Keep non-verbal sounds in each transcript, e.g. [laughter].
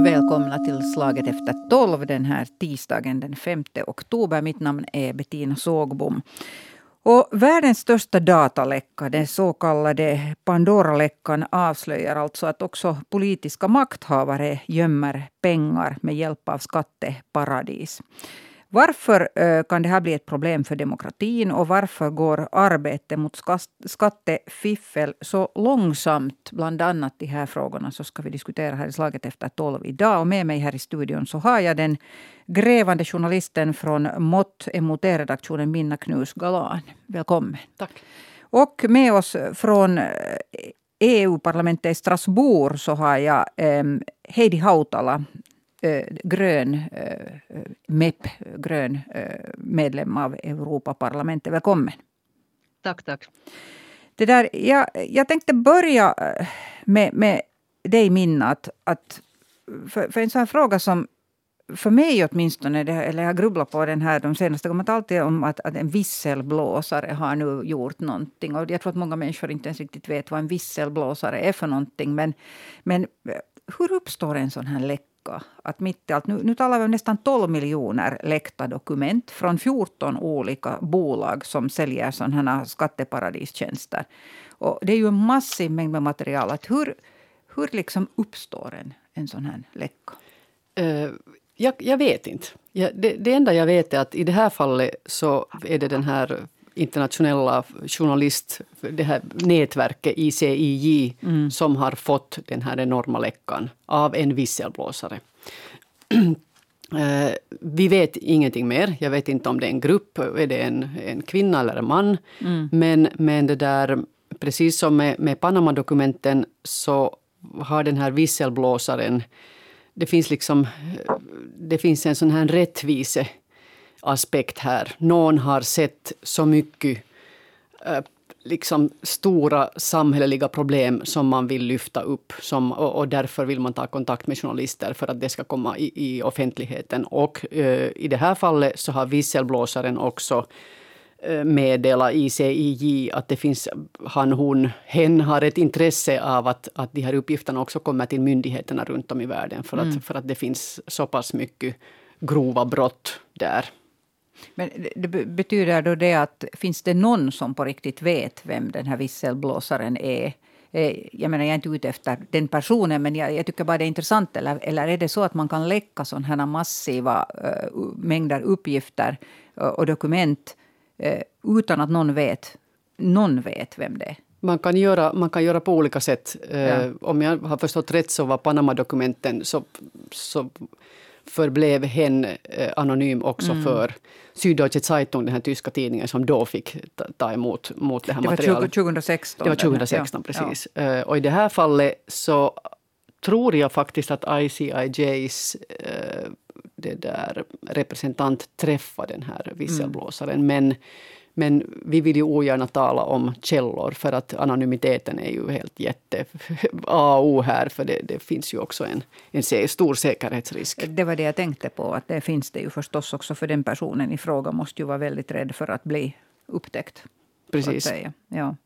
Välkomna till Slaget efter tolv den här tisdagen den 5 oktober. Mitt namn är Bettina Sågbom. Och världens största dataläcka, den så kallade Pandora-läckan avslöjar alltså att också politiska makthavare gömmer pengar med hjälp av skatteparadis. Varför eh, kan det här bli ett problem för demokratin och varför går arbetet mot skattefiffel så långsamt? Bland annat de här frågorna så ska vi diskutera här i Slaget efter tolv idag. Och med mig här i studion så har jag den grävande journalisten från Mott MOT-redaktionen Minna Knus Galan. Välkommen. Tack. Och med oss från EU-parlamentet eh, e i Strasbourg så har jag eh, Heidi Hautala, grön eh, MEP, grön eh, medlem av Europaparlamentet. Välkommen. Tack, tack. Det där, jag, jag tänkte börja med, med dig Minna. Att, att för, för en sån här fråga som för mig åtminstone, eller jag har grubblat på den här de senaste gångerna, alltid om att, att en visselblåsare har nu gjort någonting. Och jag tror att många människor inte ens riktigt vet vad en visselblåsare är för någonting. Men, men hur uppstår en sån här läcka? Att mitt i allt, nu, nu talar vi om nästan 12 miljoner läckta dokument från 14 olika bolag som säljer sådana skatteparadistjänster. Och det är ju en massiv mängd med material. Att hur hur liksom uppstår en, en sån här läcka? Uh, eh, jag, jag, vet inte. Jag, det, det, enda jag vet är att i det här fallet så är det den här internationella journalist, det här nätverket ICIJ mm. som har fått den här enorma läckan av en visselblåsare. [clears throat] Eh, vi vet ingenting mer. Jag vet inte om det är en grupp, är det en, en kvinna eller en man. Mm. Men, men det där, precis som med, med Panama-dokumenten så har den här visselblåsaren det finns liksom det finns en sån här rättvise aspekt här. Någon har sett så mycket äh, liksom stora samhälleliga problem som man vill lyfta upp. Som, och, och, därför vill man ta kontakt med journalister för att det ska komma i, i offentligheten. Och äh, i det här fallet så har visselblåsaren också äh, meddela ICIJ att det finns han, hon, hen har ett intresse av att, att de här uppgifterna också kommer till myndigheterna runt om i världen. För att, mm. för att det finns så pass mycket grova brott där. Men det betyder då det att finns det någon som på riktigt vet vem den här visselblåsaren är? Eh, jag menar, jag är inte ute efter den personen, men jag, jag, tycker bara det är intressant. Eller, eller är det så att man kan läcka sådana här massiva uh, mängder uppgifter uh, och dokument uh, utan att någon vet, någon vet vem det är? Man kan, göra, man kan göra på olika sätt. Ja. Om jag har förstått rätt så var Panama-dokumenten så, så förblev hen eh, anonym också mm. för Süddeutsche Zeitung, den här tyska tidningen som då fick ta emot mot det här det materialet. Det var 2016? Det var 2016, ja. precis. Ja. Eh, och i det här fallet så tror jag faktiskt att ICIJs eh, det där representant träffade den här visselblåsaren. Mm. Men men vi vill ju ogärna tala om källor för att anonymiteten är ju helt jätte A och O här för det, det finns ju också en, en stor säkerhetsrisk. Det var det jag tänkte på, att det finns det ju förstås också för den personen i fråga måste ju vara väldigt rädd för att bli upptäckt. Precis. Ja.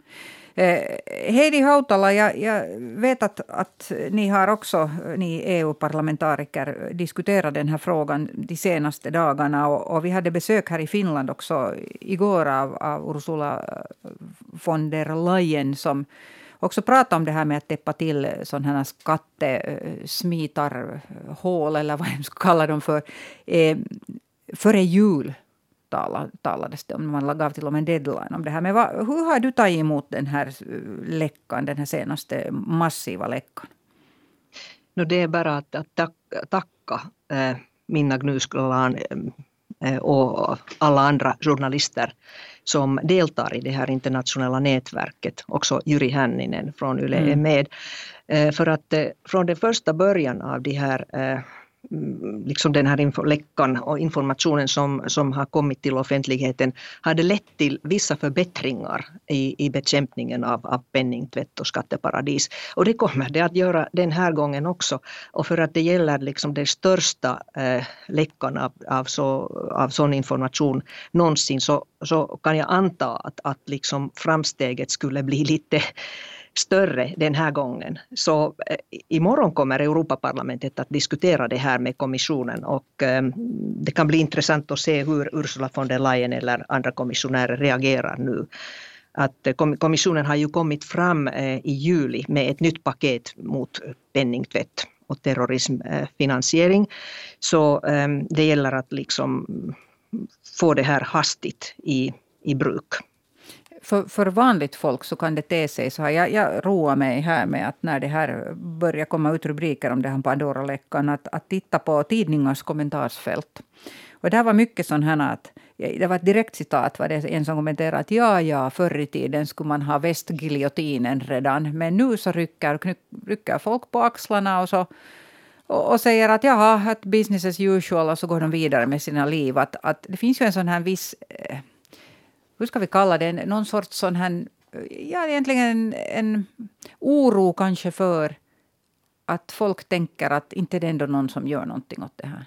Eh, Heidi Hautala, jag, jag, vet att, att ni har också, ni EU-parlamentariker, diskuterat den här frågan de senaste dagarna. Och, och, vi hade besök här i Finland också igår av, av Ursula von der Leyen som också pratade om det här med att täppa till sådana här skattesmitarhål, eh, eller vad jag ska kalla dem för, eh, före jul tala, talades det om. Man gav till och med en deadline om det här. Men vad, hur har du tagit emot den här läckan, den här senaste massiva läckan? No, det är bara att, att tacka, tacka äh, Minna Gnuskulan äh, och alla andra journalister som deltar i det här internationella nätverket. Också Jyri Hänninen från YLE mm. är med. Äh, för att från den första början av de här Mm, liksom den här läckan och informationen som, som har kommit till offentligheten hade lett till vissa förbättringar i, i bekämpningen av, av penningtvätt och skatteparadis. Och det kommer det att göra den här gången också. Och för att det gäller liksom den största eh, läckan av, av, så, av sån information någonsin så, så kan jag anta att, att liksom framsteget skulle bli lite större den här gången. Så eh, imorgon kommer Europaparlamentet att diskutera det här med kommissionen och eh, det kan bli intressant att se hur Ursula von der Leyen eller andra kommissionärer reagerar nu. Att eh, kommissionen har ju kommit fram eh, i juli med ett nytt paket mot penningtvätt och terrorismfinansiering. Eh, Så ehm, det gäller att liksom få det här hastigt i, i bruk för, för vanligt folk så kan det te sig så här. Jag, jag roar mig här med att när det här börjar komma ut rubriker om det här Pandora-läckan, att, att titta på tidningars kommentarsfält. Och det här var mycket sån här att, det var ett direkt citat, var det en som kommenterade att ja, ja, förr i tiden skulle man ha västgiljotinen redan, men nu så rycker, rycker folk på axlarna och så och, och säger att jaha, att business as usual och så går de vidare med sina liv. Att, att det finns ju en sån här viss eh, hur ska vi kalla det, någon sorts sån här, ja egentligen en, en oro kanske för att folk tänker att inte det är ändå någon som gör någonting åt det här.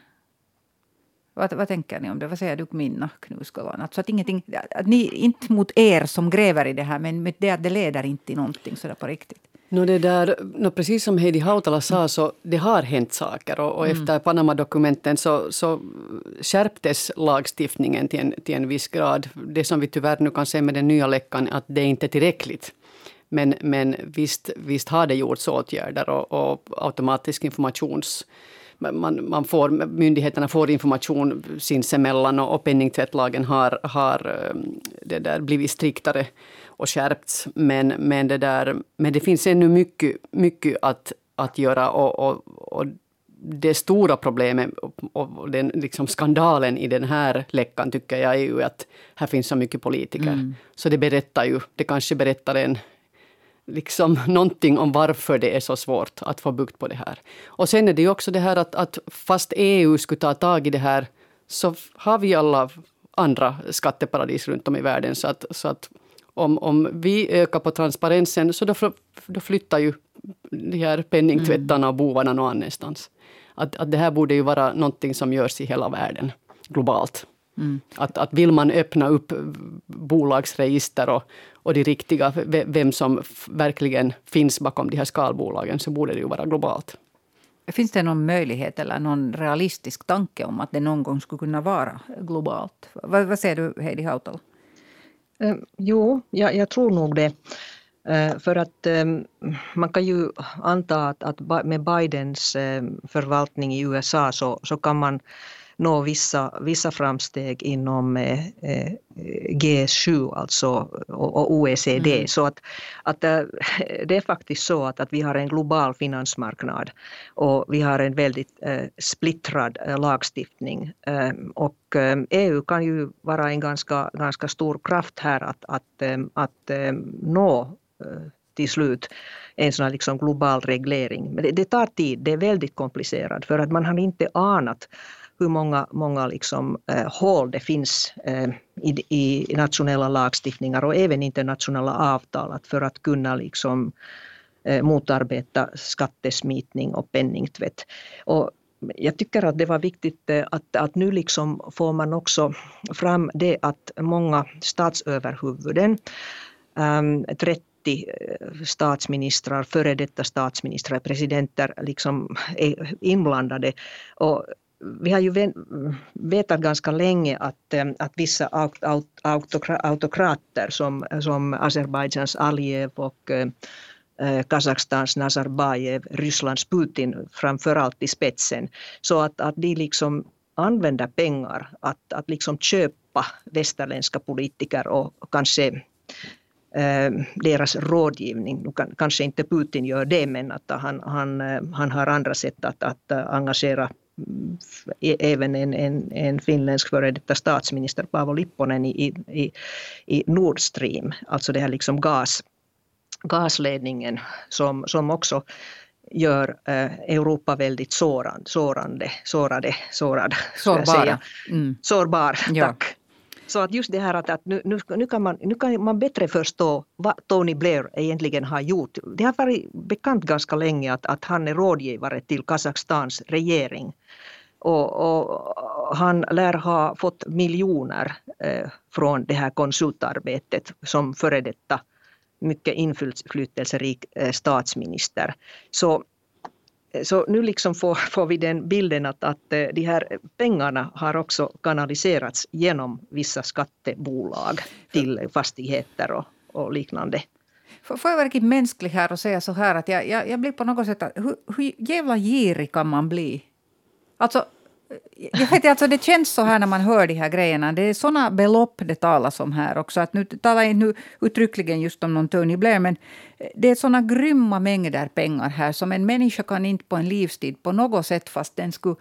Vad, vad tänker ni om det? Vad säger du Minna Knuskolan? Alltså att ingenting, att ni, inte mot er som gräver i det här, men det att det leder inte till någonting sådär på riktigt. No det där, no precis som Heidi Hautala sa, så det har hänt saker. Och, och mm. efter Panama-dokumenten så, så skärptes lagstiftningen till en, till en viss grad. Det som vi tyvärr nu kan se med den nya läckan, att det är inte är tillräckligt. Men, men visst, visst har det gjorts åtgärder och, och automatisk informations man, man får, myndigheterna får information sinsemellan och, och penningtvättlagen har, har um, det där blivit striktare och skärpts. Men, men, det, där, men det finns ännu mycket, mycket att, att göra. Och, och, och det stora problemet och den liksom skandalen i den här läckan tycker jag är ju att här finns så mycket politiker. Mm. Så det berättar ju, det kanske berättar en liksom [laughs] någonting om varför det är så svårt att få bukt på det här. Och sen är det ju också det här att, att fast EU skulle ta tag i det här så har vi alla andra skatteparadis runt om i världen. Så att, så att om, om vi ökar på transparensen så då, då flyttar ju de här penningtvättarna och bovarna någon annanstans. Att, att det här borde ju vara någonting som görs i hela världen, globalt. Mm. Att, att vill man öppna upp bolagsregister och, och de riktiga, vem som verkligen finns bakom de här skalbolagen, så borde det ju vara globalt. Finns det någon möjlighet eller någon realistisk tanke om att det någon gång skulle kunna vara globalt? Vad, vad säger du, Heidi Hautala? Eh, jo, jag, jag tror nog det. Eh, för att eh, man kan ju anta att, att med Bidens eh, förvaltning i USA så, så kan man nå vissa, vissa framsteg inom eh, eh G7 alltså, och, och OECD. Mm. Så att, att eh, [laughs] det är faktiskt så att, att vi har en global finansmarknad och vi har en väldigt eh, splittrad eh, lagstiftning. Eh, och EU kan ju vara en ganska, ganska stor kraft här att, att, att nå till slut en sån liksom global reglering. Men det, det, tar tid, det är väldigt komplicerat för att man har inte anat hur många, många liksom, eh, hål det finns eh, i, i, nationella lagstiftningar och även internationella avtal för att kunna liksom, eh, motarbeta skattesmitning och penningtvätt. Och jag tycker att det var viktigt eh, att, att nu liksom får man också fram det att många statsöverhuvuden, ehm, 30 eh, statsministrar, före detta statsministrar, presidenter liksom är inblandade. Och vi har ju vetat ganska länge att, eh, att vissa autokrater som, som Azerbajdzjans Aliyev och eh, eh Kazakstans Nazarbajev, Rysslands Putin framförallt i spetsen. Så att, att de liksom använder pengar att, att liksom köpa västerländska politiker och kanske eh, deras rådgivning. Kanske inte Putin gör det men att han, han, han har andra sätt att, att engagera även en, en, en finländsk före detta statsminister Paavo Lipponen i, i, i Nord Stream, alltså det här liksom gas, gasledningen som, som också gör eh, Europa väldigt sårande, sårande, sårade, sårad, Sårbara. Mm. Sårbar, ja. Så att just det här att, att nu, nu, nu, kan man, nu kan man bättre förstå vad Tony Blair egentligen har gjort. Det har varit bekant ganska länge att, att han är rådgivare till Kazakstans regering. Och, och, han lär ha fått miljoner eh, från det här konsultarbetet som före detta mycket inflytelserik eh, statsminister. Så så nu liksom får, får vi den bilden att, att eh, de här pengarna har också kanaliserats genom vissa skattebolag till fastigheter och, och liknande. Får jag vara mänsklig här och säga så här att jag, jag, jag blir på något sätt... Hur, hur jävla girig kan man bli? Alltså, jag vet, alltså det känns så här när man hör de här grejerna. Det är såna belopp det talas om här också. Att nu talar jag nu uttryckligen just om någon Tony Blair, men eh, det är såna grymma mängder pengar här som en människa kan inte på en livstid på något sätt, fast den skulle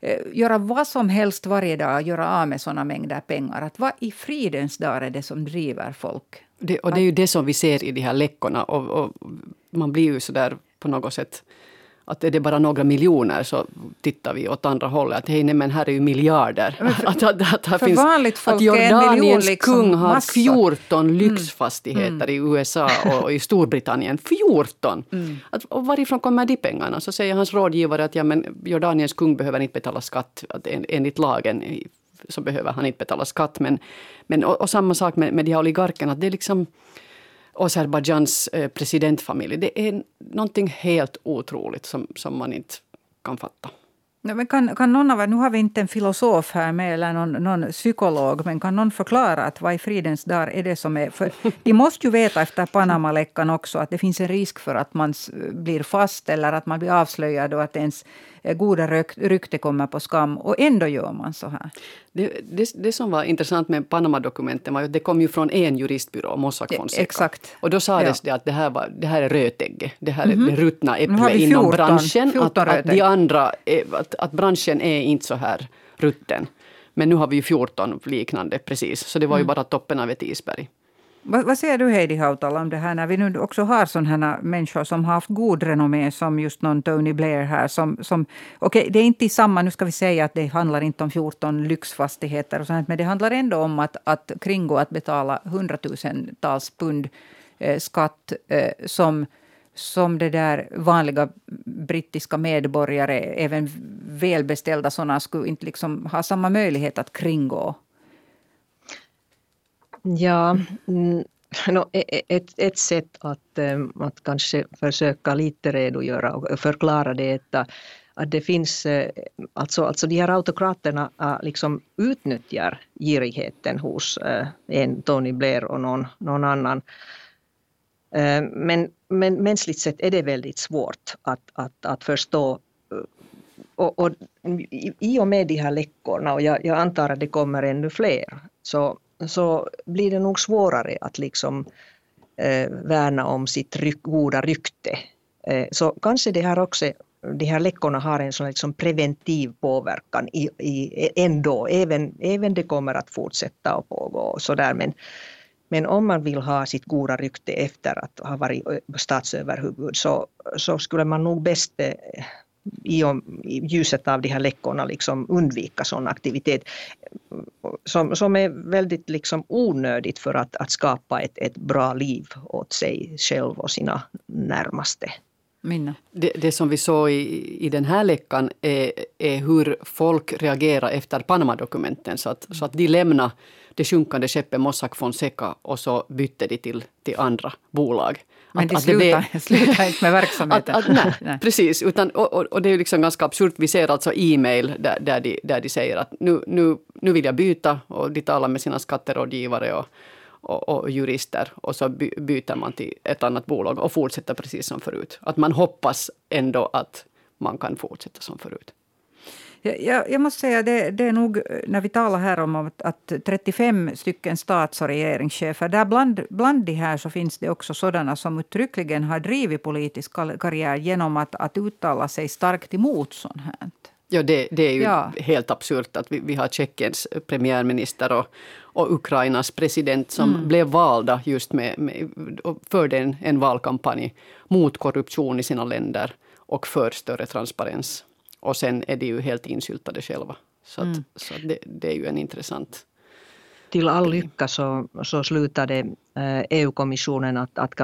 eh, göra vad som helst varje dag, göra av med såna mängder pengar. Att vad i fridens dag är det som driver folk? Det, och det är ju det som vi ser i de här läckorna. Och, och man blir ju så där på något sätt att är det bara några miljoner så tittar vi åt andra hållet. Att hej, nej, men här är ju miljarder. För, att, att, att, för finns, vanligt folk att Jordaniens liksom kung har massa. 14 mm. lyxfastigheter mm. i USA och i Storbritannien. 14! Mm. Att, och varifrån kommer de pengarna? Så säger hans rådgivare att ja, men Jordaniens kung behöver inte betala skatt. Att enligt lagen så behöver han inte betala skatt. Men, men, och, och samma sak med, med de här oligarkerna. Det är liksom Azerbajdzjans eh, presidentfamilj. Det är någonting helt otroligt som, som man inte kan fatta. Men kan, kan någon av er, nu har vi inte en filosof här med eller någon, någon psykolog, men kan någon förklara att vad i fridens dar är det som är... För de måste ju veta efter Panamaläckan också att det finns en risk för att man blir fast eller att man blir avslöjad och att ens goda rykte kommer på skam och ändå gör man så här. Det, det, det som var intressant med Panama-dokumenten var att det kom ju från en juristbyrå, Mossack Fonseca. Exakt. Och då sades ja. det att det här, var, det här är rötägget, det här är mm -hmm. det ruttna äpplet inom 14, branschen. 14 att, att, de andra, att, att branschen är inte så här rutten. Men nu har vi ju 14 liknande precis, så det var ju mm. bara toppen av ett isberg. Vad, vad säger du Heidi Hautala om det här när vi nu också har sådana människor som har haft god renommé som just någon Tony Blair här. Som, som, okay, det är inte samma, nu ska vi säga att det handlar inte om 14 lyxfastigheter och sånt, men det handlar ändå om att, att kringgå att betala hundratusentals pund eh, skatt eh, som som det där vanliga brittiska medborgare, även välbeställda sådana, skulle inte liksom ha samma möjlighet att kringgå Ja, mm, no, e, e, ett, ett sätt att, eh, att kanske försöka lite redogöra och förklara det att det finns, eh, alltså, alltså de här autokraterna eh, liksom utnyttjar girigheten hos en Tony Blair och någon, någon annan. Men, men mänskligt sett är det väldigt svårt att, att, att förstå och, och, i och med de här läckorna, och jag, jag antar att det kommer ännu fler, så så blir det nog svårare att liksom eh, värna om sitt ryk, goda rykte. Eh, så kanske det här också, de här läckorna har en sån liksom preventiv påverkan i, i, ändå, även, även det kommer att fortsätta och pågå. Så där. Men, men om man vill ha sitt goda rykte efter att ha varit eh, statsöverhuvud så, så skulle man nog bäst eh, i, i, i ljuset av de här läckorna liksom undvika sån aktivitet som, som är väldigt liksom onödigt för att, att skapa ett, ett bra liv åt sig själv och sina närmaste. Minna. Det, det som vi såg i, i den här läckan är, är hur folk reagerar efter Panama-dokumenten. Så att, så att de lämnade det sjunkande skeppet Mossack Fonseca och så bytte de till, till andra bolag. Men de slutar, det, slutar [laughs] inte med verksamheten. Att, att, nej, [laughs] nej, precis. Utan, och, och, och, det är liksom ganska absurt. Vi ser alltså e-mail där, där, de, där de säger att nu, nu, nu vill jag byta och de talar med sina skatterådgivare och, och, och, jurister och så by, byter man till ett annat bolag och fortsätter precis som förut. Att man hoppas ändå att man kan fortsätta som förut. Jag, jag måste säga det, det är nog när vi talar här om att, att 35 stycken stats och regeringschefer, där bland, bland de här så finns det också sådana som uttryckligen har drivit politisk karriär genom att, att uttala sig starkt emot sånt här. Ja, det, det är ju ja. helt absurt att vi, vi har Tjeckiens premiärminister och, och Ukrainas president som mm. blev valda just med, med och förde en, en valkampanj mot korruption i sina länder och för större transparens. Och sen är de ju helt insyltade själva. Så, att, mm. så det, det, är ju en intressant... Till all lycka så, så slutade EU-kommissionen att, att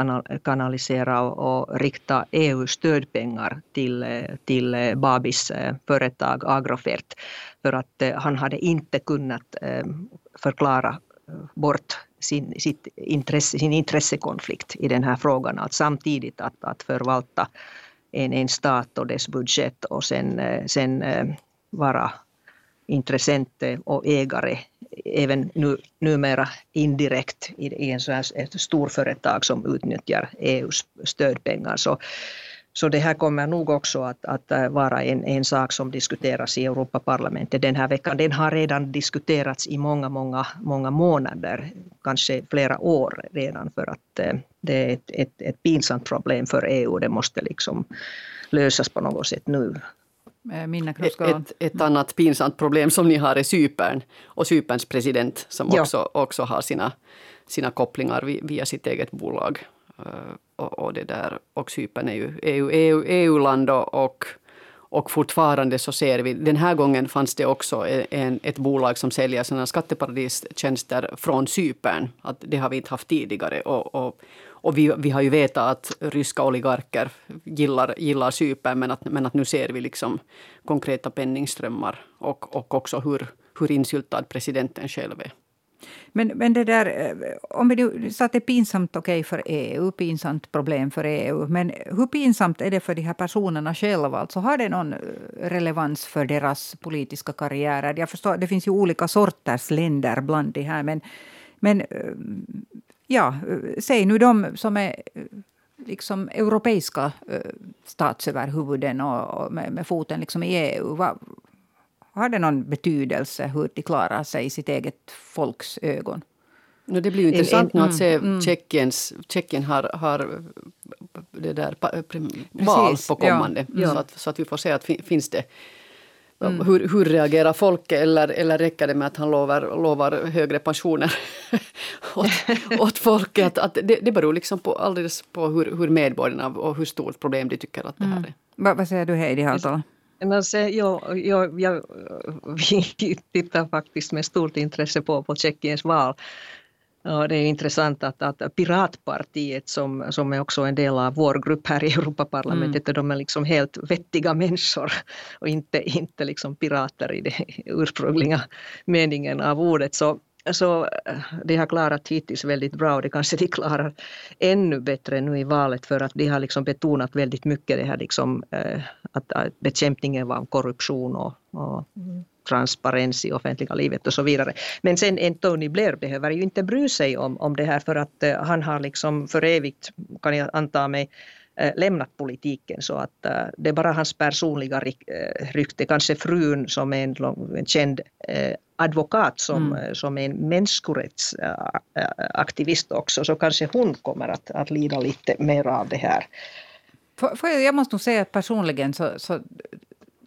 kanalisera och, och rikta EU-stödpengar till, till Babis företag Agrofert. För att han hade inte kunnat förklara bort sin, sitt intresse, sin intressekonflikt i den här frågan. Att samtidigt att, att förvalta en, en stat och dess budget och sen, eh, sen eh, vara intressent eh, och ägare även nu, numera indirekt i, i en sån här, ett storföretag som utnyttjar EUs stödpengar. Så, så det här kommer nog också att, att äh, vara en, en sak som diskuteras i Europaparlamentet den här veckan. Den har redan diskuterats i många, många, många månader, kanske flera år redan för att äh, det är ett, ett, ett pinsamt problem för EU. Det måste liksom lösas på något sätt nu. Ett, ett, ett, annat pinsamt problem som ni har är Cypern och Cyperns president som ja. också, också har sina, sina kopplingar via sitt eget bolag. Och, och, det där, och Cypern är ju EU, EU, EU-land och, och fortfarande så ser vi, den här gången fanns det också en, ett bolag som säljer sådana skatteparadistjänster från Cypern. Att det har vi inte haft tidigare. Och, och, och vi, vi har ju vetat att ryska oligarker gillar, gillar Cypern men att, men att nu ser vi liksom konkreta penningströmmar och, och också hur, hur insyltad presidenten själv är. Men, men det där, eh, om vi nu sa att det är pinsamt okay, för EU, pinsamt problem för EU. Men hur pinsamt är det för de här personerna själva? Alltså, har det någon eh, relevans för deras politiska karriärer? Jag förstår, det finns ju olika sorters länder bland de här. Men, men eh, ja, säg nu de som är liksom europeiska statsöverhuvuden och, och med, med, foten liksom i EU. Vad, har det någon betydelse hur de klarar sig i sitt eget folks ögon? No, det blir ju intressant nu att se mm, mm. Tjeckiens, Tjeckien har, har det där val på kommande. Ja, Så, att, så att vi får se att finns det Mm. Hur, hur reagerar folk eller, eller räcker det med att han lovar, lovar högre pensioner [laughs] åt, [laughs] åt folket? Att, att det, det beror liksom på, alldeles på hur, hur medborgarna och hur stort problem de tycker att det här mm. är. Mm. Vad säger du Heidi Hautala? Alltså, jag, [laughs] jag, jag, vi tittar faktiskt med stort intresse på, på Tjeckiens val. Och det är intressant att, att Piratpartiet som, som är också en del av vår grupp här i Europaparlamentet, mm. de är liksom helt vettiga människor och inte, inte liksom pirater i den [laughs] ursprungliga meningen av ordet. Så, så eh, de har klarat hittills väldigt bra och det kanske de klarar ännu bättre nu i valet för att de har liksom betonat väldigt mycket det här liksom, eh, att, att bekämpningen av korruption och, och mm. transparens i offentliga livet och så vidare. Men sen en Tony Blair behöver ju inte bry sig om, om det här för att uh, han har liksom för evigt, kan jag anta mig, lämnat politiken så att uh, det är bara hans personliga rykte, kanske frun som är en, en känd advokat som, mm. som är en människorättsaktivist också, så kanske hon kommer att, att lida lite mer av det här. För, för jag måste nog säga att personligen så, så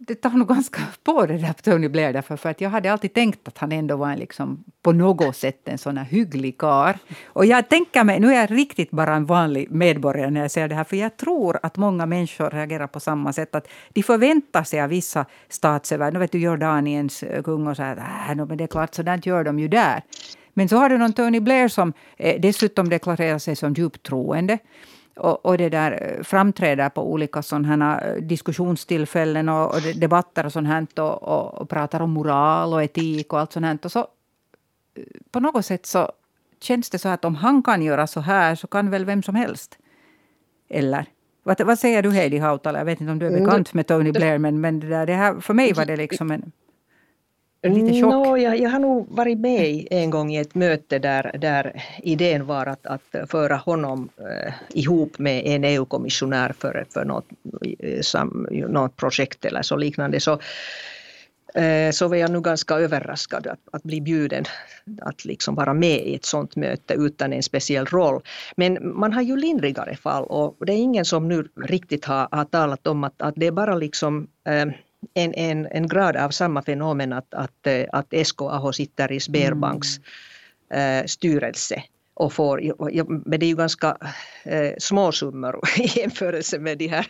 det tar nog ganska på det där Tony Blair därför för att jag hade alltid tänkt att han ändå var en liksom, på något sätt en sån här hygglig kar. Och jag tänker mig, nu är jag riktigt bara en vanlig medborgare när jag säger det här, för jag tror att många människor reagerar på samma sätt. Att de förväntar sig av vissa statsöver, nu vet du Jordaniens eh, kung och så här, äh, men det är klart, sådant gör de ju där. Men så har du någon Tony Blair som eh, dessutom deklarerar sig som djupt troende och, och det där eh, framträder på olika sådana eh, diskussionstillfällen och, och debatter och sånt här och, och, och, pratar om moral och etik och allt sånt här. Och så, eh, på något sätt så känns det så att om han kan göra så här så kan väl vem som helst. Eller? Vad, vad säger du Heidi Hautala? Jag vet inte om du är mm, bekant med Tony Blair men, men det, där, det här, för mig var det liksom en Lite chock. No, jag, jag har nog varit med en gång i ett möte där, där idén var att, att föra honom eh, ihop med en EU-kommissionär för, för något, eh, sam, något projekt eller så liknande. Så, eh, så var jag nu ganska överraskad att, att bli bjuden att liksom vara med i ett sådant möte utan en speciell roll. Men man har ju lindrigare fall och det är ingen som nu riktigt har, har talat om att, att det är bara liksom eh, en, en, en grad av samma fenomen att, att, eh, att SKAH sitter i Sberbanks mm. eh, styrelse och får, men det är ju ganska eh, små summor [laughs] i jämförelse med de här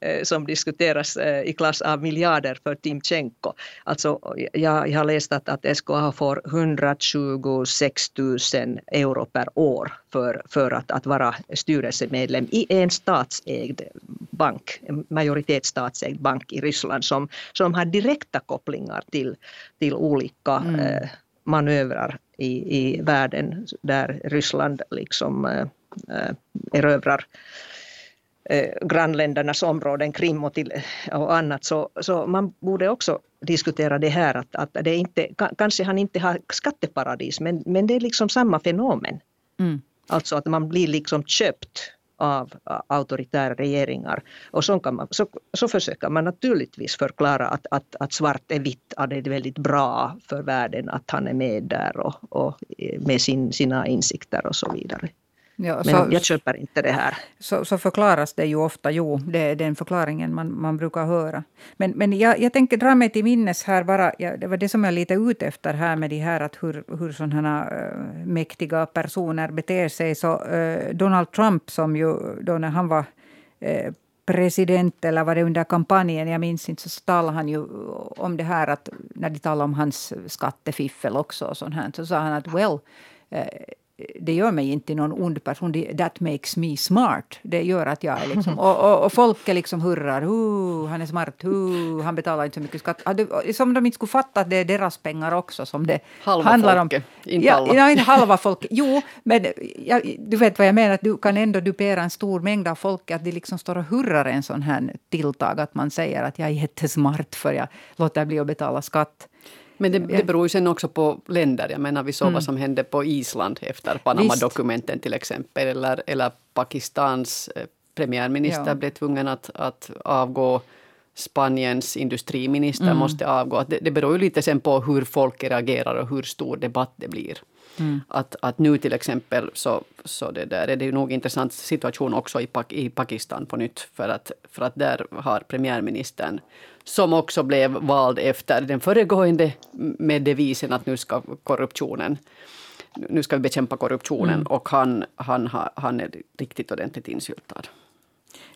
eh, som diskuteras eh, i klass av miljarder för Timchenko. Alltså, jag, jag har läst att, att SKA får 126 000 euro per år för, för att, att vara styrelsemedlem i en statsägd bank, en majoritetsstatsägd bank i Ryssland som, som har direkta kopplingar till, till olika mm. Manövrar i, i världen där Ryssland liksom äh, erövrar grannländernas områden, Krim och, till, och annat. Så, så man borde också diskutera det här att, att det inte, kanske han inte har skatteparadis men, men det är liksom samma fenomen. Mm. Alltså att man blir liksom köpt av auktoritära regeringar. Och så, kan man, så, så försöker man naturligtvis förklara att, att, att svart är vitt, att det är väldigt bra för världen att han är med där och, och eh, med sin, sina insikter och så vidare. Ja, Men så, jag köper inte det här. Så, så förklaras det ju ofta, jo, det är den förklaringen man, man brukar höra. Men, men jag, jag tänker dra mig till minnes här bara, ja, det var det som jag är lite ute efter här med de här, att hur, hur sådana äh, mäktiga personer beter sig. Så äh, Donald Trump som ju då när han var äh, president eller var det under kampanjen, jag minns inte, så talade han ju om det här att när de talade om hans skattefiffel också och sånt här, så sa han att well, det gör mig inte någon ond person. That makes me smart. Det gör att jag är liksom... Och, och, och folk är liksom hurrar. han är smart. Uh, han betalar inte så mycket skatt. Som de inte skulle fatta att det är deras pengar också som det halva handlar folket, om. Inte ja, alla. Ja, inte halva folk. Jo, men ja, du vet vad jag menar. Du kan ändå dupera en stor mängd av folk. Att de liksom står och hurrar en sån här tilltag. Att man säger att jag är jättesmart för jag låter bli att betala skatt. Men det, det beror ju sen också på länder. Jag menar, vi såg mm. vad som hände på Island efter Panama-dokumenten till exempel. Eller, eller Pakistans eh, premiärminister ja. blev tvungen att, att avgå. Spaniens industriminister mm. måste avgå. Det, det beror ju lite sen på hur folk reagerar och hur stor debatt det blir. Mm. Att, att nu till exempel så, så det där är det ju nog intressant situation också i, i Pakistan på nytt. För att, för att där har premiärministern som också blev vald efter den föregående med devisen att nu ska korruptionen nu ska vi bekämpa korruptionen mm. och han, han, han är riktigt ordentligt insyltad.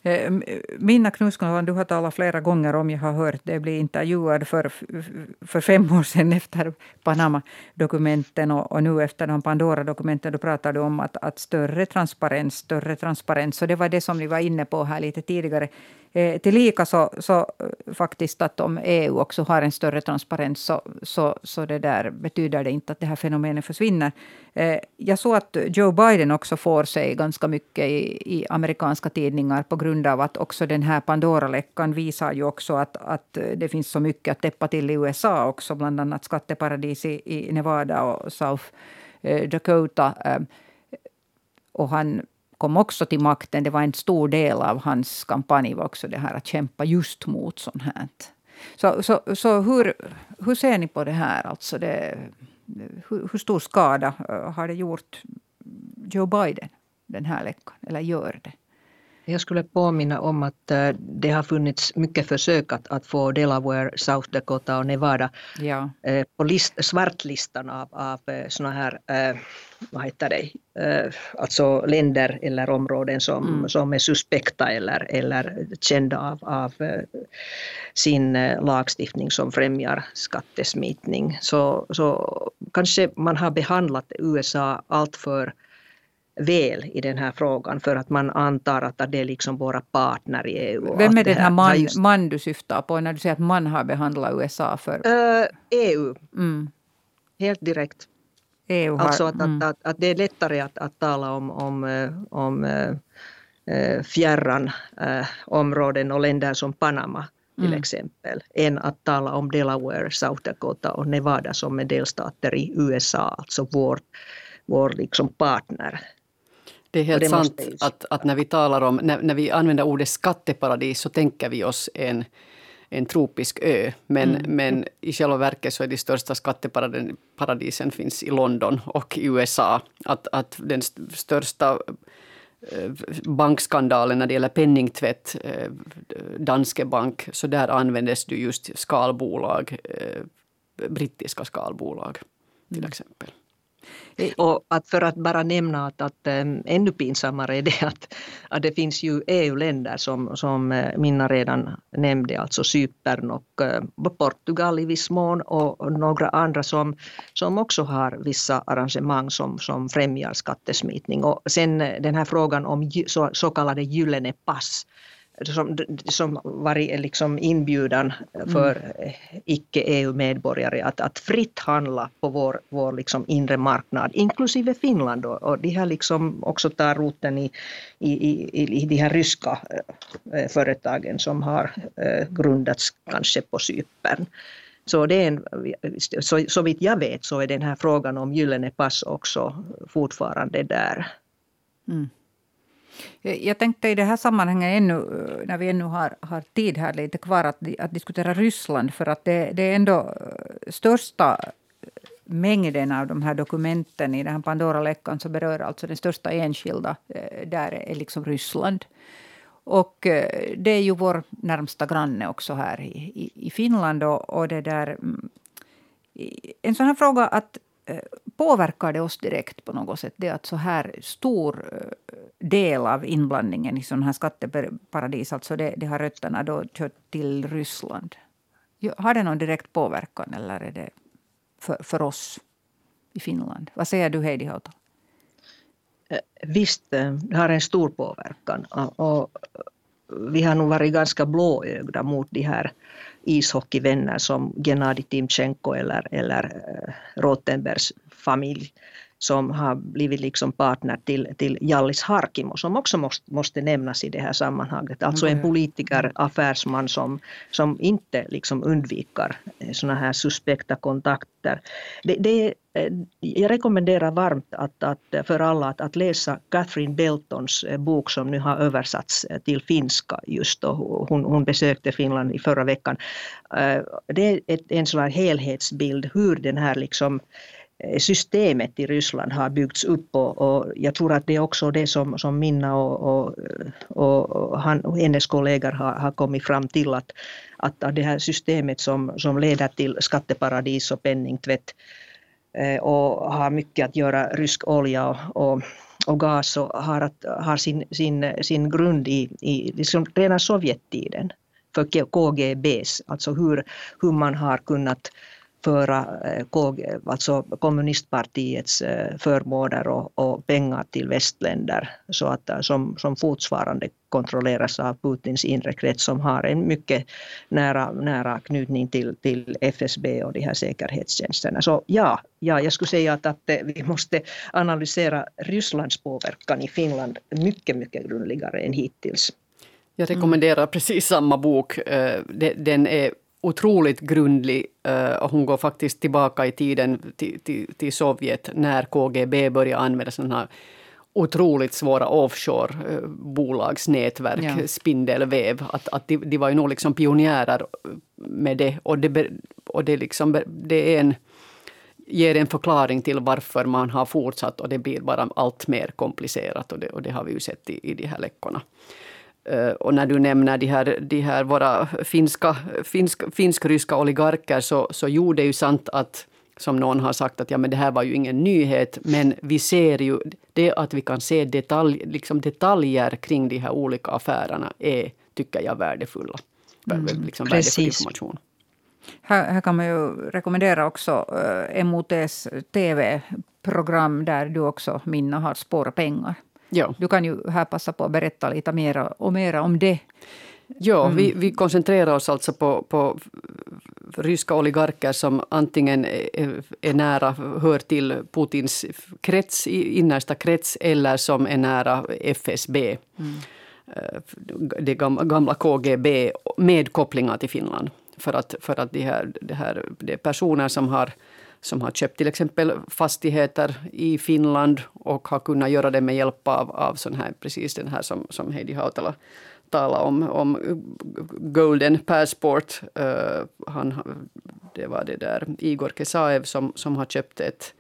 Eh, Minna Knutsson, du har talat flera gånger om, jag har hört dig bli intervjuad för, för fem år sedan efter Panama-dokumenten och, och, nu efter de Pandora-dokumenten. Då pratade du om att, att större transparens, större transparens. Så det var det som ni var inne på här lite tidigare. Eh, tillika så, så eh, faktiskt att om EU också har en större transparens så, så, så det där betyder det inte att det här fenomenet försvinner. Eh, jag såg att Joe Biden också får sig ganska mycket i, i amerikanska tidningar på grund av att också den här Pandora-läckan visar ju också att, att det finns så mycket att täppa till i USA också, bland annat skatteparadis i, i Nevada och South eh, Dakota. Eh, och han kom också till makten. Det var en stor del av hans kampanj var också det här att kämpa just mot sånt här. Så, så, så hur, hur ser ni på det här? Alltså det, hur, hur stor skada eh, har det gjort Joe Biden, den här läckan? Eller gör det? Jag skulle påminna om att eh, det har funnits mycket försök att, att få Delaware, South Dakota och Nevada ja. Eh, på list, svartlistan av, av såna här, vad heter det, alltså länder eller områden som, mm. som är suspekta eller, eller kända av, av sin lagstiftning som främjar skattesmitning. Så, så kanske man har behandlat USA alltför väl i den här frågan för att man antar att det är liksom våra partner i EU. Vem är den här man, just... man du syftar på när du säger att man har behandlat USA för? Uh, EU. Mm. Helt direkt. EU har, alltså att, mm. att, att, att, det är lättare att, att tala om, om, om äh, fjärran äh, områden och länder som Panama till mm. exempel, än att tala om Delaware, South Dakota och Nevada som är delstater i USA, alltså vår, vår liksom partner det är helt det sant att, att när vi talar om, när, när, vi använder ordet skatteparadis så tänker vi oss en, en tropisk ö. Men, mm. men i själva verket så är de största skatteparadisen finns i London och i USA. Att, att den största eh, bankskandalen när det gäller penningtvätt, eh, Danske Bank, så där användes det just skalbolag, eh, brittiska skalbolag till mm. exempel. Eh, och att för att bara nämna att, att äm, ännu pinsammare är det att, att det finns ju EU-länder som, som eh, Minna redan nämnde, alltså Cypern och äh, Portugal i viss mån och några andra som, som också har vissa arrangemang som, som främjar skattesmitning. Och sen den här frågan om så, så kallade gyllene pass som, som varit liksom inbjudan för mm. icke-EU-medborgare att, att fritt handla på vår, vår liksom inre marknad, inklusive Finland. Och, och de här liksom också tar roten i, i, i, i de här ryska äh, företagen som har äh, grundats kanske på Cypern. Så, det är en, så, så vitt jag vet så är den här frågan om gyllene pass också fortfarande där. Mm. Jag tänkte i det här sammanhanget, ännu, när vi ännu har, har tid här lite kvar, att, att diskutera Ryssland. För att det, det är ändå eh, största mängden av de här dokumenten i den här Pandora-läckan så berör alltså den största enskilda, eh, där är liksom Ryssland. Och eh, det är ju vår närmsta granne också här i, i, i Finland. Och, och, det där, mm, en sån här fråga att Eh, påverkar det oss direkt på något sätt? Det att så här stor eh, del av inblandningen i sådana här skatteparadis, alltså det, det har rötterna då kört till Ryssland. Har det någon direkt påverkan eller är det för, för oss i Finland? Vad säger du Heidi Hautala? Eh, visst, det har en stor påverkan. Och vi har nog varit ganska blåögda mot de här ishockeyvänner som Gennadij Timchenko eller, eller eh, Rotenbergs familj som har blivit liksom partner till, till Jallis Harkimo som också måste, måste nämnas i det här sammanhanget. Alltså en politiker, affärsman som, som inte liksom undviker eh, sådana här suspekta kontakter. Det, det, eh, jag rekommenderar varmt att, att, för alla att, att läsa Catherine Beltons eh, bok som nu har översatts till finska just då. Hon, hon besökte Finland i förra veckan. Det är ett, en sån helhetsbild hur den här liksom systemet i Ryssland har byggts upp och, och, jag tror att det är också det som, som Minna och, och, och, han, och hennes kollegor har, har kommit fram till att, att det här systemet som, som leder till skatteparadis och penningtvätt eh, och har mycket att göra rysk olja och, och, och gas och har, att, har sin, sin, sin grund i, i liksom redan Sovjettiden för KGBs, alltså hur, hur man har kunnat föra eh, KG, alltså kommunistpartiets eh, förmåner och, och, pengar till västländer så att, eh, som, som fortfarande kontrolleras av Putins inre krets som har en mycket nära, nära knutning till, till FSB och de här säkerhetstjänsterna. Så ja, ja, jag skulle säga att, att vi måste analysera Rysslands påverkan i Finland mycket, mycket grundligare än hittills. Jag rekommenderar precis samma bok. Den är otroligt grundlig eh, och hon går faktiskt tillbaka i tiden till, till, till Sovjet när KGB började använda sådana här otroligt svåra offshore-bolagsnätverk, ja. spindelväv. Att, att de, de var ju nog liksom pionjärer med det. Och det, och det, liksom, det är en, ger en förklaring till varför man har fortsatt och det blir bara allt mer komplicerat. Och det, och det har vi ju sett i, i de här läckorna. Eh, och när du nämner de här, de här våra finska, finsk, finsk-ryska oligarker så, så jo, det är ju sant att som någon har sagt att ja, men det här var ju ingen nyhet, men vi ser ju det att vi kan se detalj, liksom detaljer kring de här olika affärerna är, tycker jag, värdefulla. Mm, liksom värdefull information. Här, här, kan man ju rekommendera också eh, MOTs TV-program där du också, Minna, har spårat pengar. Ja. Du kan ju här passa på att berätta lite mera, och mera om det. Ja, mm. vi, vi koncentrerar oss alltså på, på ryska oligarker som antingen är, är nära, hör till Putins krets, innersta krets eller som är nära FSB. Mm. Eh, det gamla KGB med kopplingar till Finland. För att, för att de här, det här, det är personer som har som har köpt till exempel fastigheter i Finland och har kunnat göra det med hjälp av, av sån här, precis den här som, som Heidi Hautala talade om, om Golden Passport. Uh, han, det var det där Igor Kesaev som, som har köpt ett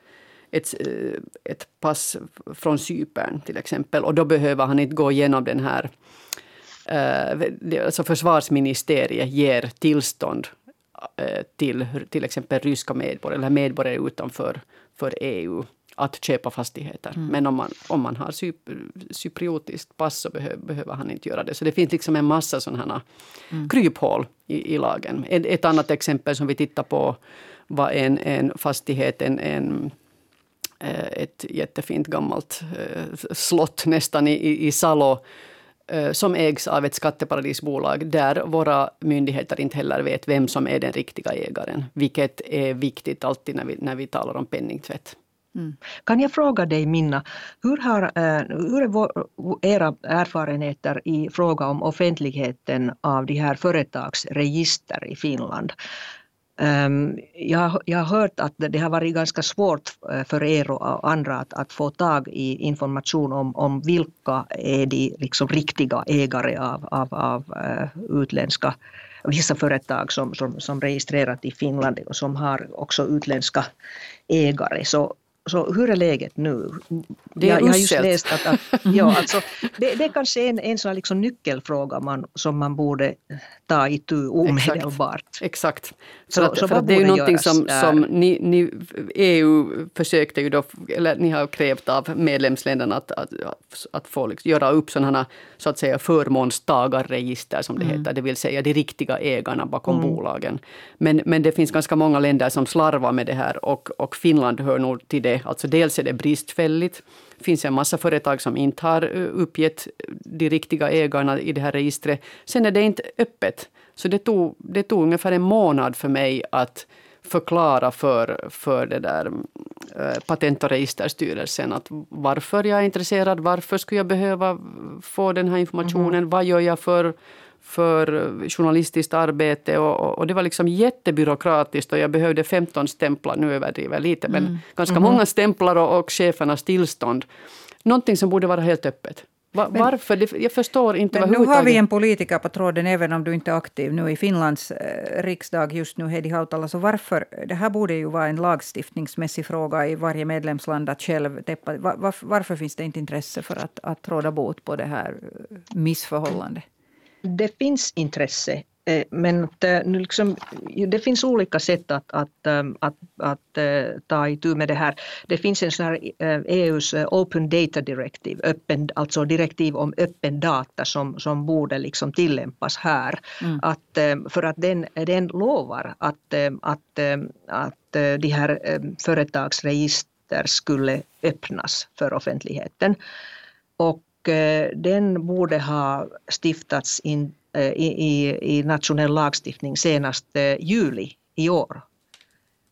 ett, eh, ett pass från Cypern till exempel. Och då behöver han inte gå igenom den här... Uh, alltså försvarsministeriet ger tillstånd till till exempel ryska medborgare eller medborgare utanför för EU att köpa fastigheter. Mm. Men om man, om man har cypriotiskt pass så behöver, behöver han inte göra det. Så det finns liksom en massa sådana mm. kryphål i, i lagen. Ett, ett, annat exempel som vi tittar på var en, en fastighet, en, en eh, ett jättefint gammalt eh, slott nästan i, i Salo eh, Eh, som ägs av ett skatteparadisbolag där våra myndigheter inte heller vet vem som är den riktiga ägaren. Vilket är viktigt alltid när vi, när vi talar om penningtvätt. Mm. Kan jag fråga dig Minna, hur, har, eh, hur är vår, era erfarenheter i fråga om offentligheten av de här företagsregister i Finland? Um, jag, jag har hört att det har varit ganska svårt eh, för er och andra att, att få tag i information om, om vilka är de liksom riktiga ägare av, av, av uh, utländska vissa företag som, som, som registrerat i Finland och som har också utländska ägare. Så så hur är läget nu? Det är jag, jag har just läst att, att [laughs] ja, alltså, det, det är kanske en, en sån liksom nyckelfråga man, som man borde ta itu omedelbart. Exakt. Exakt. Så, att, så för att det är ju någonting som, som ni, ni, EU försökte ju då, eller ni har krävt av medlemsländerna att, att, att få liksom, göra upp sådana så att säga förmånstagarregister som det mm. heter, det vill säga de riktiga ägarna bakom mm. bolagen. Men, men det finns ganska många länder som slarvar med det här och, och Finland hör nog till det. Alltså dels är det bristfälligt. Det finns en massa företag som inte har eh, uppgett de riktiga ägarna i det här registret. Sen är det inte öppet. Så det tog, det tog ungefär en månad för mig att förklara för, för det där äh, Patent och registerstyrelsen att varför jag är intresserad, varför skulle jag behöva få den här informationen, mm. vad gör jag för för journalistiskt arbete och, och, det var liksom jättebyråkratiskt och jag behövde 15 stämplar, nu överdriver jag lite, men mm. ganska mm. många stämplar och, och chefernas tillstånd. Någonting som borde vara helt öppet. Va, men, varför? Jag förstår inte men Nu har vi en politiker på tråden, även om du inte är aktiv nu i Finlands eh, riksdag just nu, Heidi Hautala. Så varför, det här borde ju vara en lagstiftningsmässig fråga i varje medlemsland att själv täppa. Var, var, varför finns det inte intresse för att, att råda bot på det här eh, missförhållandet? Det finns intresse eh, men nu liksom, det finns olika sätt att, att, ehm, att, att, eh, ta itu med det här. Det finns en sån här EUs eh, Open Data Directive, öppen, alltså direktiv om öppen data som, som borde liksom tillämpas här. Mm. Att, för att den, den lovar att, att, att de här företagsregister skulle öppnas för offentligheten. Och Eh, Eh, den borde ha stiftats in, eh, i, i, i nationell lagstiftning senast eh, juli i år.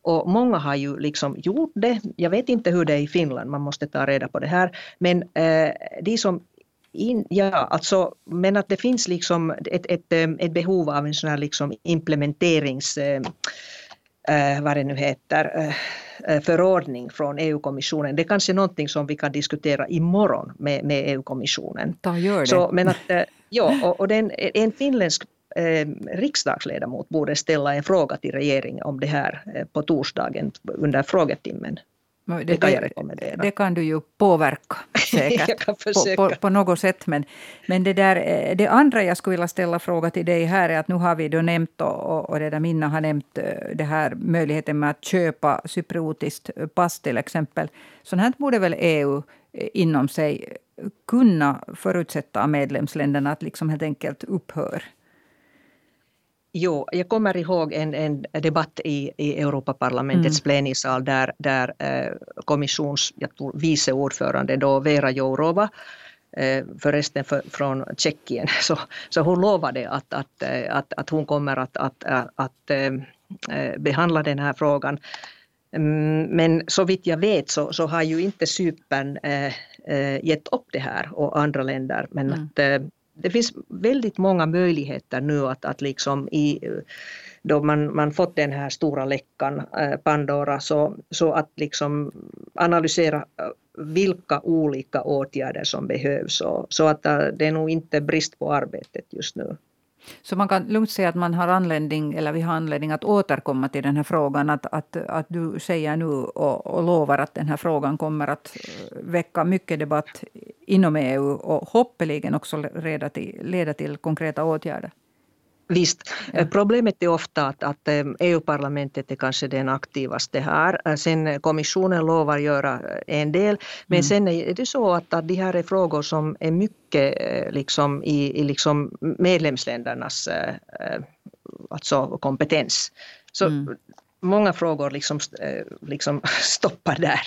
Och många har ju liksom gjort det. Jag vet inte hur det är i Finland, man måste ta reda på det här. Men eh, de som in, ja, alltså, men att det finns liksom ett, ett, ett behov av en sån här liksom implementerings... Eh, vad det nu heter, Eh, förordning från EU-kommissionen. Det är kanske är någonting som vi kan diskutera imorgon med, med EU-kommissionen. gör det. Så, men att, eh, ja, och, och den, en finländsk eh, riksdagsledamot borde ställa en fråga till regeringen om det här eh, på torsdagen under frågetimmen. Det, det, kan jag rekommendera. Det kan du ju påverka säkert [laughs] på, på, på, något sätt. Men, men det, där, eh, det andra jag skulle vilja ställa fråga till dig här är att nu har vi då nämnt och, och det där Minna har nämnt eh, det här möjligheten med att köpa cypriotiskt pass till exempel. Sånt här borde väl EU eh, inom sig kunna förutsätta medlemsländerna att liksom helt enkelt upphör Jo, jag kommer ihåg en, en debatt i, i Europaparlamentets mm. plenisal där, där eh, kommissions jag tror, vice ordförande då Vera Jourova eh, förresten för, från Tjeckien, [laughs] så, så hon lovade att, att, eh, att, att hon kommer att, att, att, att eh, eh, behandla den här frågan. Mm, men så vitt jag vet så, så har ju inte Cypern eh, gett upp det här och andra länder. Men mm. att, det finns väldigt många möjligheter nu att, att liksom i, då man, man fått den här stora läckan, eh, Pandora, så, så att liksom analysera eh, vilka olika åtgärder som behövs. Så, så att eh, det är nog inte brist på arbetet just nu. Så man kan lugnt säga att man har anledning, eller vi har anledning att återkomma till den här frågan. Att, att, att du säger nu och, och lovar att den här frågan kommer att eh, väcka mycket debatt inom EU och hoppeligen också leda till, leda till konkreta åtgärder. Visst. Ja. Eh, problemet är ofta att, att eh, EU-parlamentet är kanske den aktivaste här. Eh, sen kommissionen lovar göra en del. Men mm. sen är det så att, att det här är frågor som är mycket liksom i, i liksom medlemsländernas alltså kompetens. Så mm. många frågor liksom, liksom [laughs] stoppar där.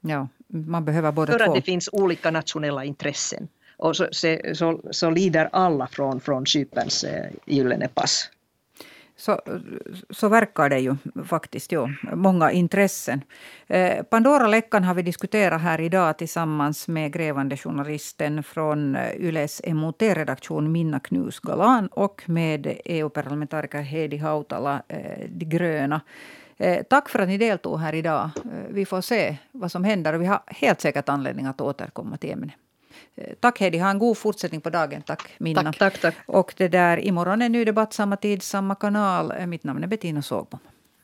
Ja, man behöver båda För två. att det finns olika nationella intressen. Och så, så, så lider alla från, från Cyperns eh, gyllene pass. Så, så verkar det ju faktiskt. Jo. Många intressen. Eh, Pandora-läckan har vi diskuterat här idag tillsammans med grävande journalisten från eh, Yles MOT-redaktion Minna Knus Galan och med EU-parlamentariker Heidi Hautala, eh, De gröna. Eh, tack för att ni deltog här idag. Vi får se vad som händer och vi har helt säkert anledning att återkomma till ämnet. Eh, tack Heidi, ha en god fortsättning på dagen. Tack Minna. Tack, tack, tack. Och det där, imorgon är ny debatt, samma tid, samma kanal. Eh, mitt namn är Bettina Sågbom.